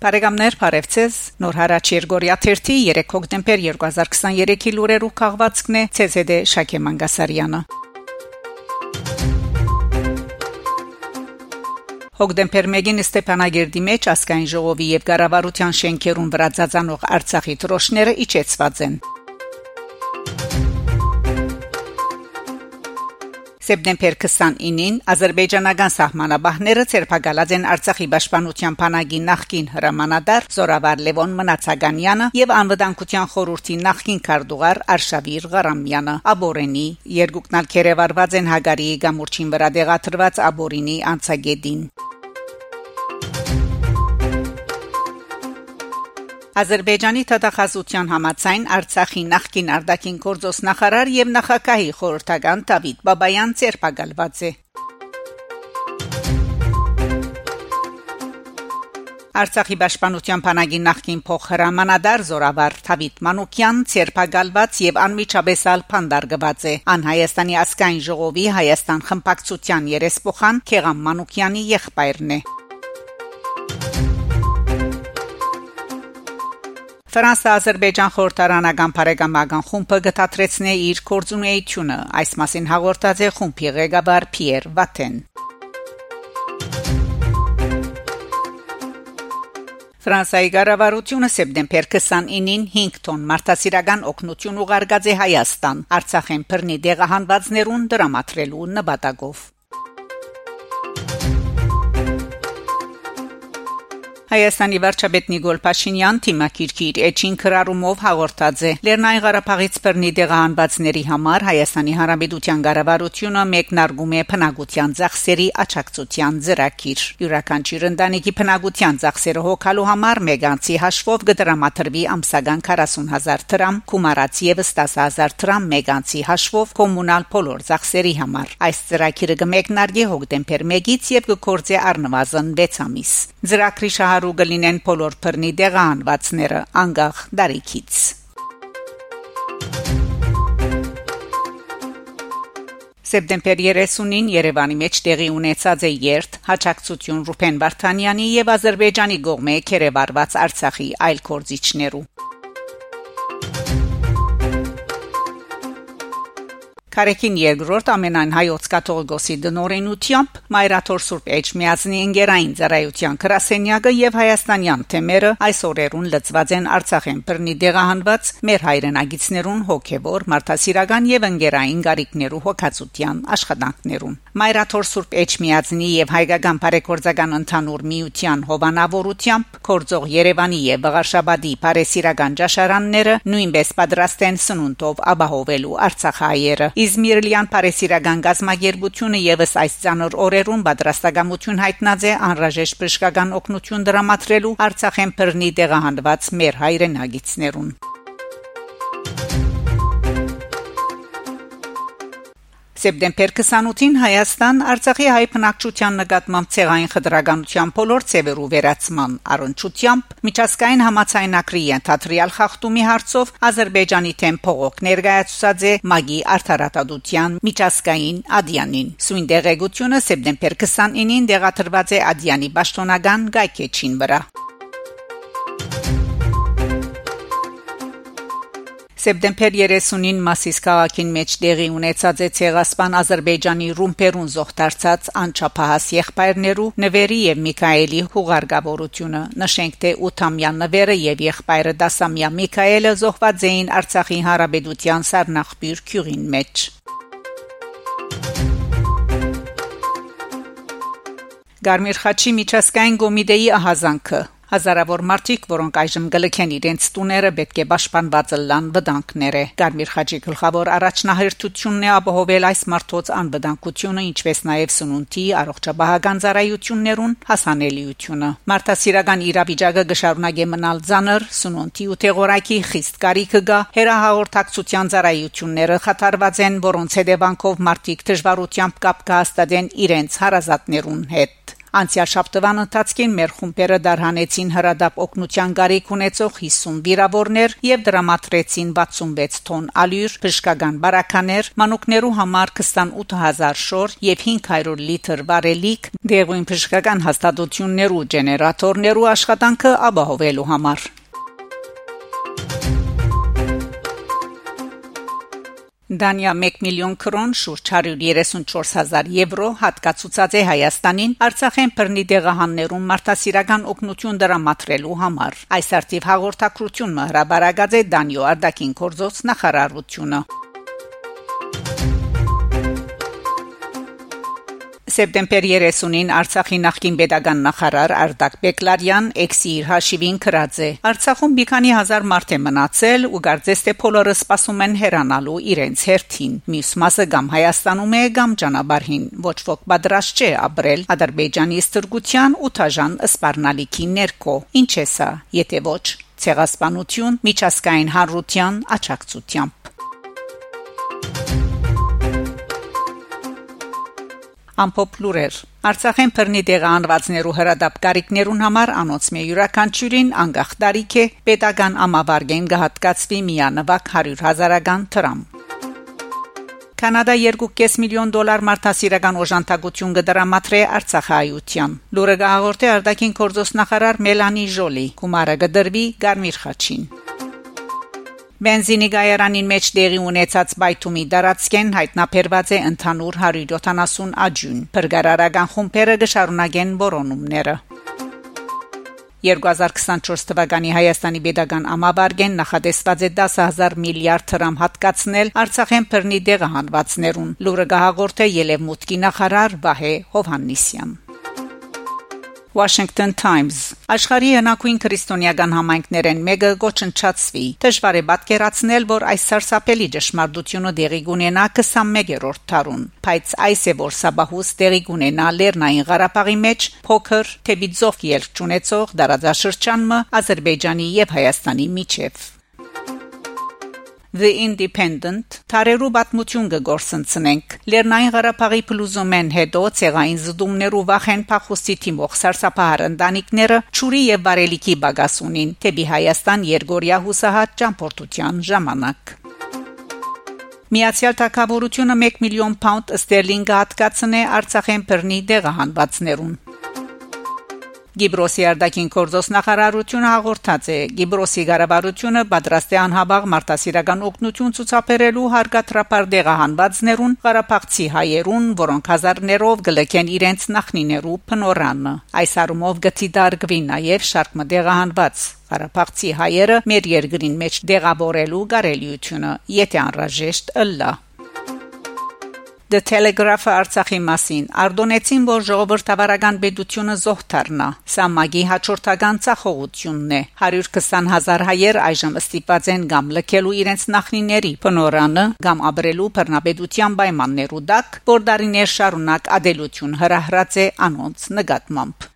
Բարեկամներ Փարեվցես Նոր հարաճ Երգորիա 3 3 հոկտեմբեր 2023-ի լուրերով քաղվածքն է ՑՍԴ Շակե Մանգասարյանը Հոկտեմբեր 1-ին Ստեփանագերդի մեջ ասկայն ժողովի եւ ղարավարության շենքերուն վրա ծածանող Արցախի տրոշները իջեցված են Սեպտեմբեր 29-ին ազերբայջանական սահմանաբահները ցերփակալած են Արցախի պաշտպանության բանակի նախկին հրամանատար Զորավար Լևոն Մնացականյանը եւ անվտանգության խորհրդի նախկին քարտուղար Արշավիր Ղարամյանը Աբորենի երկուքնալ քերեվարված են Հագարիի գամուրջին վրա դեղաթրված Աբորինի անցագետին Ադրբեջանի թաթախազության համացայն Արցախի նախկին արտաքին գործոս նախարար եւ նախագահի խորհրդական Դավիթ Բաբայան ցերպակալված է Արցախի պաշտպանության բանակի նախկին փոխհրամանատար Զորավար Թավիթ Մանուկյան ցերպակալված եւ անմիջաբեսալ փանդարգված է ան Հայաստանի ասկայն ժողովի Հայաստան խմբակցության երեսփոխան Քեղամ Մանուկյանի եղբայրն է Ֆրանսա-Ադրբեջան խորհրդարանական բարեկամական խումբը գտածրեցնե իր կորձունեությունը այս մասին հաղորդած է խումբի ղեկավար Պիեր Վատեն Ֆրանսիայի կառավարությունը սեպտեմբեր 29-ին 5 տոն մարդասիրական օգնություն ուղարկած է Հայաստան Արցախեն բռնի դեղահանվածներուն դրամատրելու նպատակով Հայաստանի վարչապետ Նիկոլ Փաշինյան թիմակիրքի իր էջին քրարումով հաղորդած է. Լեռնային Ղարաբաղից բռնի դեղահանվածների համար Հայաստանի Հանրապետության ղարավարությունը մեկնարկում է փնագության ծախսերի աճակցության ծրագիր յուրաքանչյուր ընտանիքի փնագության ծախսերը հոգալու համար մեգանցի հաշվով կդրամատրվի ամսական 40000 դրամ կումարած եւս 10000 դրամ մեգանցի հաշվով կոմունալ բոլոր ծախսերի համար այս ծրագիրը կմեկնարկի հոկտեմբեր 1-ից եւ կկործի առնվազն 6 ամիս ծրագրի շահ հարու գլինեն բոլոր բռնի դեղանվածները անգախ դարիքից Սեպտեմբեր 30-ին Երևանի մեջ տեղի ունեցած է երթ հաջակցություն Ռուփեն Վարդանյանի եւ Ադրբեջանի կողմէ կերեվարված Արցախի այլ կորզիչներու Կարեկին երկրորդ ամենայն հայոց կաթողիկոսի դնորենությամբ Մայրաթոր Սուրբ Էջմիածնի ընկերային ծառայության քրասենյակը եւ հայաստանյան թեմերը այս օրերուն լծված են Արցախեն բռնի դեղահանված մեր հայրենագիցներուն հոգեվոր մարդասիրական եւ ընկերային գարիկներու հոգացության աշխատանքներուն Մայրաթոր Սուրբ Էջմիածնի եւ հայկական բարեգործական ընդհանուր միության հովանավորությամբ կորձող Երևանի եւ Բաղարշաբադի բարեսիրական ճաշարանները նույնպես պատրաստ են սնունդով ապահովելու Արցախայերը Իզմիրլյան Փարեսիրական գազագերբությունը եւս այս ցանոր օրերուն պատրաստակամություն հայտնած է անհրաժեշտ բժշկական օգնություն դրամատրելու Արցախեն բռնի տեղահանված մեր հայրենագիցներուն Սեպտեմբեր 28-ին Հայաստան Արցախի հայ բնակչության նկատմամբ ցեղային խտրականության բոլոր ցևերու վերացման առընչությամբ միջազգային համացայնակրի ենթադրյալ խախտումի հարցով Ադրբեջանի թեմ փողոք ներկայացուցած է Մագի արտարատադության միջազգային ադյանին։ Սույն դեղեցությունը սեպտեմբեր 29-ին դեղաթրված է ադյանի պաշտոնական գայքեչին վրա։ Սեպտեմբեր 30-ին Մասիս քաղաքին մեջ տեղի ունեցած է ցեղասպան Ադրբեջանի ռումպերուն զոհտարցած անչափահաս եղբայրներու Նվերի եւ Միքայելի հուղարկավորությունը նշենք թե 8-ամյա Նվերը եւ եղբայրը 10-ամյա Միքայելը զոհված էին Արցախի հարաբերության Սարնախբյուր քյուրին մեջ Գարմիր Խաչի միջազգային կոմիտեի ահազանգը Հազարավոր մարդիկ, որոնք այժմ գլքեն իրենց տուները, պետք է պաշտպանված լան վտանգները։ Գարմիր Խաչի գլխավոր առաջնահերթությունն է ապահովել այս մարդոց անվտանգությունը, ինչպես նաև սնունդի, առողջապահական ծառայություններուն հասանելիությունը։ Մարդասիրական իրավիճակը գշարունակե մնալ ցաներ, սնունդի ու թեղորակի խիստ կարիքը գա։ Հերահաղորդակցության ծառայությունները խաթարված են, որոնց հետևանքով մարդիկ դժվարությամբ կապ կհաստատեն իրենց հարազատներուն հետ։ Անցյալ շաբթվան ընթացքին մեր խումբերը դարհանեցին հրադապ օկնության գարիք ունեցող 50 վիրավորներ եւ դրամատրեցին 66 տոն ալյուր, բժշկական բարականեր, մանուկներու համար 28000 շոր եւ 500 լիտր վարելիք, դեղույն բժշկական հաստատություններու ջեներատորներու աշխատանքը ապահովելու համար։ Դանիա 1 միլիոն կրոն շուրջ 134000 եվրո հատկացուցած է Հայաստանին Արցախեն բռնի դեղահաններում մարդասիրական օգնություն դրամատրելու համար։ Այս արտիվ հաղորդակցությունը հրաբարագած է Դանիո Արդակին կորզոց նախարարությունը։ Սեպտեմբեր 30-ին Արցախի նախկին pedagogan նախարար Արտակ Բեկլարյան էքսի իր հաշիվին գրած է. Արցախում մի քանի հազար մարդ է մնացել ու գարձես թե բոլորը սպասում են հեռանալու իրենց հերթին։ Մյուս մասը կամ Հայաստանում է կամ ճանապարհին։ Ոչ ոք պատրաստ չէ ապրել Ադրբեջանի ստրգության ու թաժան սպառնալիքի ներքո։ Ինչ է սա, եթե ոչ ցեղասպանություն միջազգային հանրության աճակցությամբ ամփոփ լուրեր Արցախեն բռնի տեղանվածներու հրադապ կարիքներուն համար անոնց մե յուրաքանչյուրին անկախ տարիք է pedagogan ամավարգեն գահատկացվի միանվակ 100 հազարական դրամ Կանադա 2.5 միլիոն դոլար մարդասիրական օժանդակություն կդրամատրե Արցախայության։ Լուրը գաղորդե Արտակին կորձոսնախարար Մելանի Ժոլի։ Կումարը կդրվի Գարմիր Խաչին։ Բենզինի գայարանին մեջ դեղի ունեցած բայթումի դարածքեն հայտնաբերված է ընդհանուր 170 աջուն։ Բրգարարական խումբերը գշարունակեն բորոնումները։ 2024 թվականի Հայաստանի pedagogan ամաբարգեն նախադեсված է 10000 միլիարդ դրամ հատկացնել Արցախեն բռնի դեղահանվածներուն։ Լուրը գահաղորդ է Ելևմուտքի նախարար Վահե Հովհաննիսյան։ Washington Times. Աշխարհի հնակույն քրիստոնեական համայնքներեն մեկը գոչնչացվի դժվար է պատկերացնել որ այս սարսափելի ճշմարտությունը դեղի կունենա 21-րդ դարուն բայց այս է որ սաբահուս դեղի կունենա Լեռնային Ղարաբաղի մեջ փոքր թեբիձով ելք ունեցող դարաձաշրջանը Ադրբեջանի եւ Հայաստանի միջև The Independent Թարերու պատմություն կգործընծնենք Լեռնային Ղարաբաղի փլուզումեն հետո ցեղային զդումներու վախեն փախուստի թիմող սարսափահար ընտանիքները ճուրի եւ բարելիքի բագասունին թեպի Հայաստան Երգորիա հուսահատ ճամփորդության ժամանակ Միացյալ Թագավորությունը 1 միլիոն պաունդ ստերլինգ հատկացնե Արցախեն բռնի դեղահանվածներուն Գիբրոսի արտաքին կորձոս նախարարությունը հաղորդած է. Գիբրոսի ղարաբարությունը պատրաստ է անհաբաղ մարտահրավերական օգնություն ցուցաբերելու հարգատրապար դեղահանվածներուն Ղարաբաղցի հայերուն, որոնք հազարներով գլեկեն իրենց նախնիներու փնորանը։ Այս առումով գտի դարգվի նաև շարք մդեղահանված Ղարաբաղցի հայերը մեր երկրին մեջ դեղավորելու գարելիությունը, եթե անհրաժեշտ ըլլա։ The Telegraph-ը Արցախի մասին. Արդոնեցին, որ ժողովրդավարական պետությունը զոհ դառնա։ Սա մագի հաջորդական ցախողությունն է։ 120.000 հայեր այժմ ստիպված են կամ լքելու իրենց նախնիների բնորանը կամ ապրելու բռնապետության պայմաններու դակ, որ դարիներ շարունակ ադելություն հրահրած է անոնց նկատմամբ։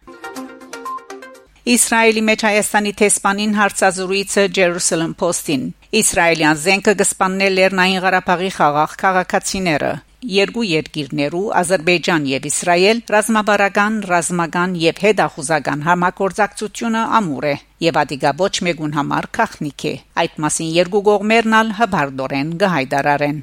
Իսրայելի մեջ Հայաստանի տեսփանին հարցազրույցը Jerusalem Post-ին Իսրայելյան զենքը կսպաննել Լեռնային Ղարաբաղի խաղաղ քաղաքացիները երկու երկիրներու Ադրբեջան եւ Իսրայել ռազմաբարական, ռազմական եւ հետախուզական համագործակցությունը ամուր է եւ ադիգա ոչ մեկուն համար քախնիկ է այդ մասին երկու կողմերն ալ հբարդորեն գահայդարարեն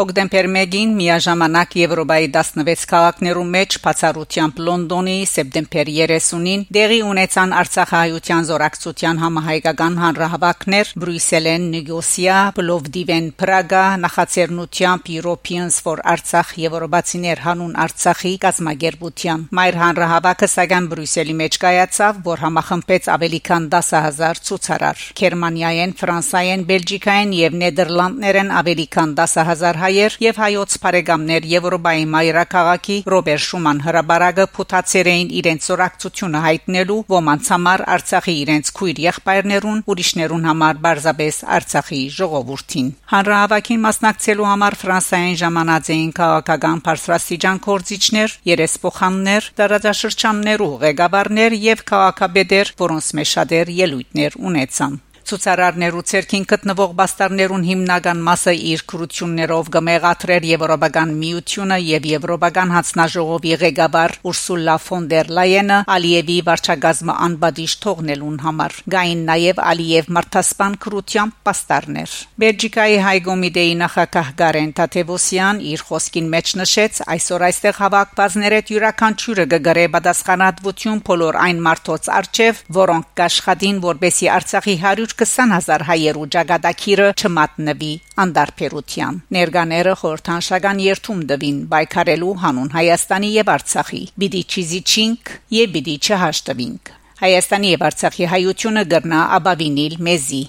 Հոկտեմբեր 1-ին միաժամանակ Եվրոպայի 16 քաղաքներում մեջ բացառությամբ Լոնդոնի սեպտեմբեր 30-ին դեղի ունեցան Արցախահայության զորակցության համահայկական հանրահավաքներ Բրյուսելեն, Նիգոսիա, Պլովդիվեն, Պրագա, նախաձեռնությամբ Europeans for Artsakh Եվրոպացիներ հանուն Արցախի կազմակերպության։ Մայր հանրահավաքը սակայն Բրյուսելի մեջ կայացավ, որ համախմբեց ավելի քան 10000 ցուցարար։ Գերմանիայեն, Ֆրանսայեն, Բելգիկայեն եւ Նեդերլանդներեն ավելի քան 10000 հայեր եւ հայոց բարեկամներ Եվրոպայի մայրաքաղաքի Ռոբերտ Շուման հրաբարագը փութացեր էին իրենց սորակցությունը հայտնելու ոմանց համար Արցախի իրենց քույր եղբայրներուն, ուրիշներուն համար բարձաբես Արցախի ժողովրդին։ Հանրահավաքին մասնակցելու համար Ֆրանսիային ժամանած էին քաղաքական բարձրաստիճան կորցիչներ, երեսփոխաններ, տարածաշրջաններու ղեկավարներ եւ քաղաքաբեդեր, որոնց մեջ շատեր ելույթներ ունեցան։ Ցուցարարներու ցերքին գտնվող բաստարներուն հիմնական մասը իր քրություններով գմեղատրեր Եվրոպական միությունը եւ Եվրոպական հանձնաժողովի ղեկավար Ուրսուլա ֆոն դեր Լայենը Ալիևի վարչագազմը անբադիշ թողնելուն համար։ Գային նաեւ Ալիև մարտհասpan քրությամբ բաստարներ։ Բելգիկայի հայ կոմիտեի նախակահ Գարեն Տաթևոսյան իր խոսքին մեջ նշեց. Այսօր այստեղ հավաքվածները յուրաքանչյուրը գգրե պատասխանատվություն բոլոր այն մարդոց արչև, որոնք աշխատին որբեսի Արցախի 100 20000 հայերու ճակատագիրը չմատնվի անդարբերության։ Ներկաները խորթանշական երթում դվին բայկարելու հանուն Հայաստանի եւ Արցախի՝ բիդի չիզիչինք եւ բիդի չհաշտվինք։ Հայաստանի եւ Արցախի հայությունը գրնա աբավինիլ մեզի։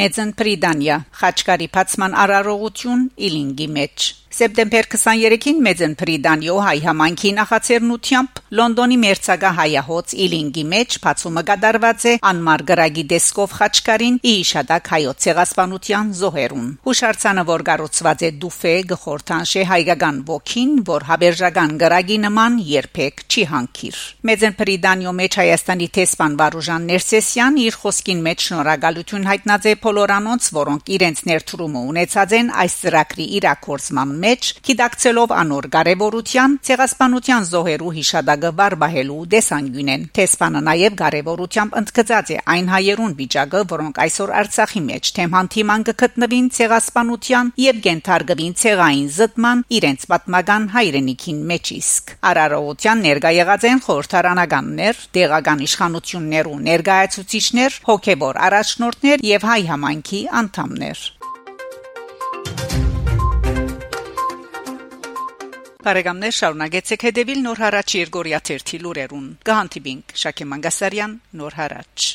Մեծն Պրիդանյա Խաչկարի Փացման արարողություն Իլինգի մեջ Սեպտեմբեր 23-ին Մեծն Պրիդանիո հայ համանքի նախաձեռնությամբ Լոնդոնի մերցակա հայահոց Իլինգի մեջ բացումը կատարված է անմար գրագի դեսկով խաչկարին իշադակ հայոց ցեղասպանության զոհերուն։ Հուշարձանը որ կառուցված է դուֆե գխորտանշե հայկական ոգին, որ հավերժական գրագի նման երբեք չի հանգիր։ Մեծն Պրիդանիո մեջ Հայաստանի տեսփան Վարուժան Ներսեսյան իր խոսքին մեջ շնորհակալություն հայտնած է բոլորանոնց, որոնք իրենց ներդրումը ունեցած են այս ծրագրի իրակորձման մեջ գիտակցելով անոր կարևորության ցեղասպանության զոհերու հիշադակը վարբահելու դեսանգյունեն տեսփանը նաև կարևորությամբ ընդգծած է այն հայերուն վիճակը որոնք այսօր Արցախի մեջ թեման թիման կգտնվին ցեղասպանության եւ գենթարգվին ցեղային զտման իրենց պատմական հայրենիքին մեջ իսկ արարողության ներկա եղած են խորհրդարանականներ տեղական իշխանություններ ու ներկայացուցիչներ հոգեբոր առաջնորդներ եւ հայ համայնքի անդամներ Բարեկամներ շարունակեցեք հետևել Նոր հարաճ Երգորիա 1 լուրերուն։ Կհանդիպինք Շակե Մանգասարյան Նոր հարաճ